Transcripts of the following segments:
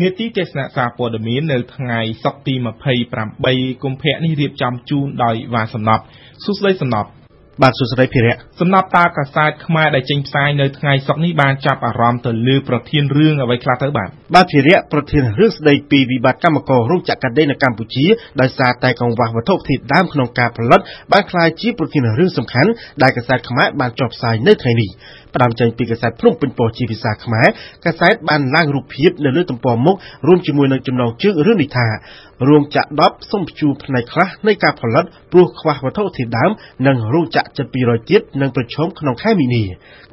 នេតិទេសនាសារព័ត៌មាននៅថ្ងៃសុក្រទី28កុម្ភៈនេះរៀបចំជូនដោយវ៉ាសំណប់សួស្តីសំណប់បាទសួស្តីភិរៈសំណប់តើកាសែតខ្មែរដែលចេញផ្សាយនៅថ្ងៃសុក្រនេះបានចាប់អារម្មណ៍ទៅលើប្រធានរឿងអ្វីខ្លះទៅបាទបាទភិរៈប្រធានរឿងស្ដីពីវិបត្តិកម្មកររោងចក្រកាដេនៅកម្ពុជាដោយសារតែកង្វះវត្ថុធាតុដើមក្នុងការផលិតបានក្លាយជាប្រធានរឿងសំខាន់ដែលកាសែតខ្មែរបានចុះផ្សាយនៅថ្ងៃនេះផ្ដើមចេញពីកាសែតភ្នំពេញប៉ុស្តិ៍ជាភាសាខ្មែរកាសែតបានឡើងរូបភាពនៅលើទំព័រមុខរួមជាមួយនឹងចំណងជើងរឿងនេះថារោងចក្រ10សុំព្យួរផ្នែកខ្លះនៃការផលិតព្រោះខ្វះវត្ថុធាតុដើមនិងរោងចក្រជិត200ទៀតនឹងប្រឈមក្នុងខែមីនា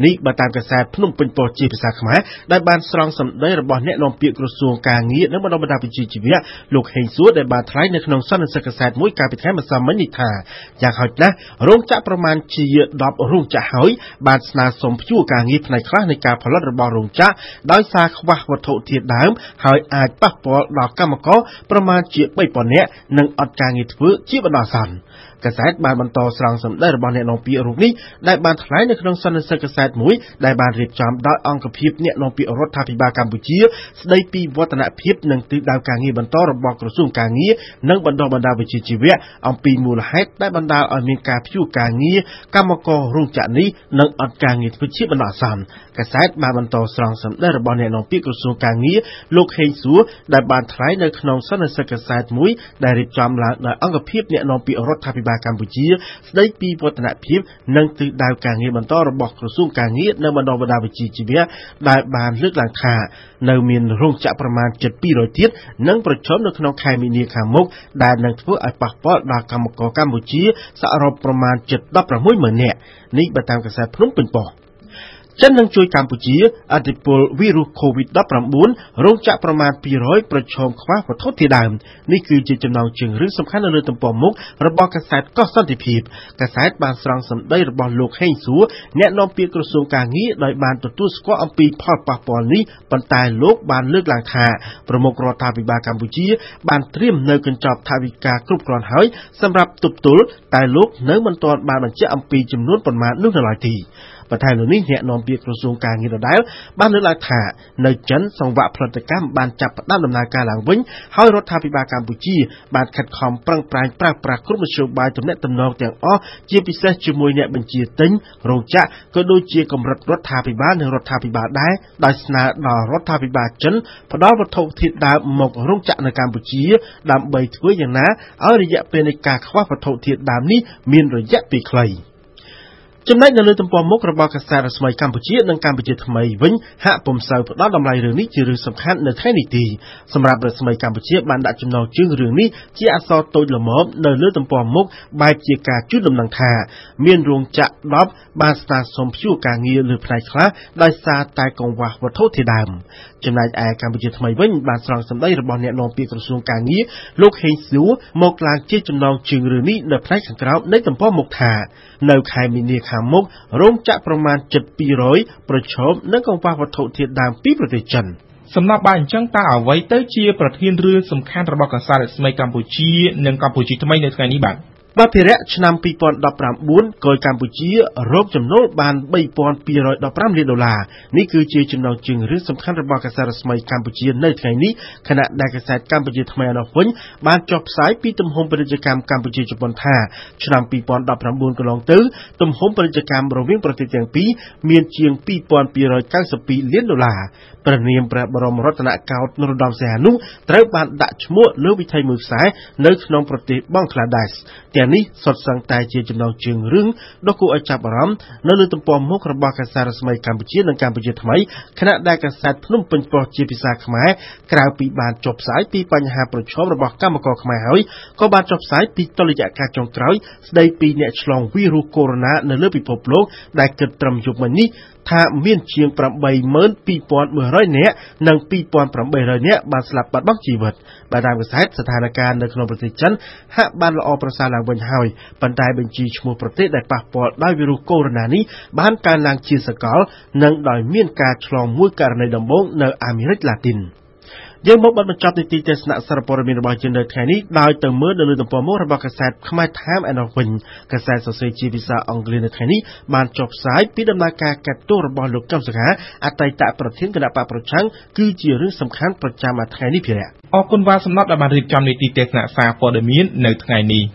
នេះបើតាមកាសែតភ្នំពេញប៉ុស្តិ៍ជាភាសាខ្មែរដែលបានស្រង់សម្ដីរបស់អ្នកនាំពាក្យក្រសួងការងារនិងបណ្ដុះបណ្ដាលវិជ្ជាជីវៈលោកហេងសួរដែលបានថ្លែងនៅក្នុងសន្និសីទកាសែតមួយកាលពីថ្ងៃម្សិលមិញនេះថាយ៉ាងហោចណាស់រោងចក្រប្រមាណជា10រោងចក្រហើយបានស្នើសុំព្យួរការងារផ្នែកខ្លះនៃការផលិតរបស់រោងចក្រដោយសារខ្វះវត្ថុធាតុដើម ហើយអាចប៉ះពាល់ដល់កម្មករប្រមាណជា3000នាក់និងអត់ការងារធ្វើជាបណ្ដោះអាសន្ន កាសែតបានបន្តស្រង់សម្ដីរបស់អ្នកនាំពាក្យរូបនេះដែលបានថ្លែងនៅក្នុងសន្និសីទកាសែតមួយដែលបានរៀបចំដោយអង្គភាពអ្នកនាំពាក្យរដ្ឋាភិបាលកម្ពុជាស្ដីពីវឌ្ឍនភាពនិងទិសដៅការងារបន្តរបស់ក្រសួងការងារនិងបណ្ដុះបណ្ដាលវិជ្ជាជីវៈអំពីមូលហេតុដែលបណ្ដាលឲ្យមានការព្យួរការងារកម្មកររោងចក្រនេះនិងអត់ការងារធ្វើជាបណ្ដោះអាសន្នកាសែតបានបន្តស្រង់សម្ដីរបស់អ្នកនាំពាក្យក្រសួងការងារលោកហេងសួរដែលបានថ្លែងនៅក្នុងសន្និសីទកាសែតមួយដែលរៀបចំឡើងដោយអង្គភាពអ្នកនាំពាក្យរដ្ឋាភិបាលកម្ពុជាស្ដីពីវឌ្ឍនភាពនិងទិសដៅការងារបន្តរបស់ក្រសួងការងារនិងបណ្ដុះបណ្ដាលវិជ្ជាជីវៈដែលបានលើកឡើងថានៅមានរោងចក្រប្រមាណជិត200ទៀតនឹងប្រឈមនៅក្នុងខែមីនាខាងមុខដែលនឹងធ្វើឲ្យប៉ះពាល់ដល់កម្មករកម្ពុជាសរុបប្រមាណជិត16ម៉ឺននាក់នេះបើតាមកាសែតភ្នំពេញប៉ុស្តិ៍ ចិននឹងជួយកម្ពុជាអតិពលវីរុស COVID-19 រោងចក្រប្រមាណ200ប្រឈមខ្វះវត្ថុធាតុដើមនេះគឺជាចំណងជើងរឿងសំខាន់នៅលើទំព័រមុខរបស់កាសែតកោះសន្តិភាពកាសែតបានស្រង់សម្ដីរបស់លោកហេងសួរអ្នកនាំពាក្យក្រសួងការងារដោយបានទទួលស្គាល់អំពីផលប៉ះពាល់នេះប៉ុន្តែលោកបានលើកឡើងថាប្រមុខរដ្ឋាភិបាលកម្ពុជា បានត្រៀមនៅកញ្ចប់ថវិកាគ្រប់គ្រាន់ហើយសម្រាប់ទប់ទល់តែលោកនៅមិនទាន់បានបញ្ជាក់អំពីចំនួនប៉ុន្មាននោះនៅឡើយទេបន្ថែមលើនេះអ្នកនាំពាក្យក្រសួងការងារដដែលបានលើកឡើងថានៅចិនសង្វាក់ផលិតកម្មបានចាប់ផ្ដើមដំណើរការឡើងវិញហើយរដ្ឋាភិបាលកម្ពុជាបានខិតខំប្រឹងប្រែងប្រើប្រាស់គ្រប់មធ្យោបាយទំនាក់ទំនងទាំងអស់ជាពិសេសជាមួយអ្នកបញ្ជាទិញរោងចក្រក៏ដូចជាកម្រិតរដ្ឋាភិបាលនិងរដ្ឋាភិបាលដែរដោយស្នើដល់រដ្ឋាភិបាលចិនផ្ដល់វត្ថុធាតុដើមមករោងចក្រនៅកម្ពុជា ដើម្បីធ្វើយ៉ាងណាឲ្យរយៈពេលនៃការខ្វះវត្ថុធាតុដើមនេះមានរយៈពេលខ្លី។ ចំណែកនៅលើទំព័រមុខរបស់កាសែតរស្មីកម្ពុជានិងកម្ពុជាថ្មីវិញហាក់ពុំសូវផ្ដល់តម្លៃរឿងនេះជារឿងសំខាន់នៅថ្ងៃនេះទេសម្រាប់រស្មីកម្ពុជាបានដាក់ចំណងជើងរឿងនេះជាអក្សរតូចល្មមនៅលើទំព័រមុខបែបជាការជូនដំណឹងថា មានរោងចក្រ10បានស្នើសុំព្យួរការងារលើផ្នែកខ្លះដោយសារតែកង្វះវត្ថុធាតុដើមចំណែកឯកម្ពុជាថ្មីវិញបានស្រង់សម្ដីរបស់អ្នកនាំពាក្យក្រសួងការងារលោកហេងសួរមកឡើងជាចំណងជើងរឿងនេះនៅផ្នែកខាងក្រោមនៃទំព័រមុខថា នៅខែមីនាខាងមុខរោងចក្រប្រមាណជិត200ប្រឈមនឹងកង្វះវត្ថុធាតុដើមពីប្រទេសចិនសំណប់បានអញ្ចឹងតើអ្វីទៅជាប្រធានរឿងសំខាន់របស់កាសែតរស្មីកម្ពុជានិងកម្ពុជាថ្មីនៅថ្ងៃនេះបាទ បាទភិរៈឆ្នាំ2019កយកម្ពុជារកចំណូលបាន3215លានដុល្លារនេះគឺជាចំណងជើងរឿងសំខាន់របស់កាសែតរស្មីកម្ពុជានៅថ្ងៃនេះខណៈដែលកាសែតកម្ពុជាថ្មីអនុវិញបានចុះផ្សាយពីទំហំពាណិជ្ជកម្មកម្ពុជាជប៉ុនថាឆ្នាំ2019កន្លងទៅទំហំពាណិជ្ជកម្មរវាងប្រទេសទាំងពីរមានជាង2292លានដុល្លារព្រះនាមព្រះបរមរតនកោដ្ឋនរោត្តមសីហនុត្រូវបានដាក់ឈ្មោះលើវិថីមួយខ្សែនៅក្នុងប្រទេសបង់ក្លាដេសទាំងនេះសុទ្ធសឹងតែជាចំណងជើងរឿងដ៏គួរឲ្យចាប់អារម្មណ៍នៅលើទំព័រមុខរបស់កាសែតរស្មីកម្ពុជានិងកម្ពុជាថ្មីខណៈដែលកាសែតភ្នំពេញប៉ុស្តិ៍ជាភាសាខ្មែរក្រៅពីបានចុះផ្សាយពីបញ្ហាប្រឈមរបស់កម្មករខ្មែរហើយក៏បានចុះផ្សាយពីតុល្យការចុងក្រោយស្ដីពីអ្នកឆ្លងវីរុសកូវីដ -19 នៅលើពិភពលោកដែលគិតត្រឹមយប់មិញនេះ ថាមានជាង82100នាក់និង2800នាក់បានស្លាប់បាត់បង់ជីវិតបើតាមកាសែតស្ថានភាពនៅក្នុងប្រទេសចិនហាក់បានល្អប្រសើរឡើងវិញហើយប៉ុន្តែបញ្ជីឈ្មោះប្រទេសដែលប៉ះពាល់ដោយវីរុសកូវីដ -19 នេះបានកើនឡើងជាសកល និងដោយមានការឆ្លងមួយករណីដំបូងនៅអាមេរិកឡាទីន។ យើងមកបិទបញ្ចប់នីតិទេសនាសារព័ត៌មានរបស់យើងនៅថ្ងៃនេះដោយទៅមើលនៅលើទំព័រមុខរបស់កាសែតខ្មែរ Time ឯណោះវិញកាសែតសរសេរជាភាសាអង់គ្លេសនៅថ្ងៃនេះបានចុះផ្សាយពីដំណើរការកាត់ទោសរបស់លោកកឹមសុខាអតីតប្រធានគណៈបកប្រឆាំងគឺជារឿងសំខាន់ប្រចាំថ្ងៃនេះភារៈអរគុណវ៉ាសំណត់ដែលបានរៀបចំនីតិទេសនាសារព័ត៌មាននៅថ្ងៃនេះ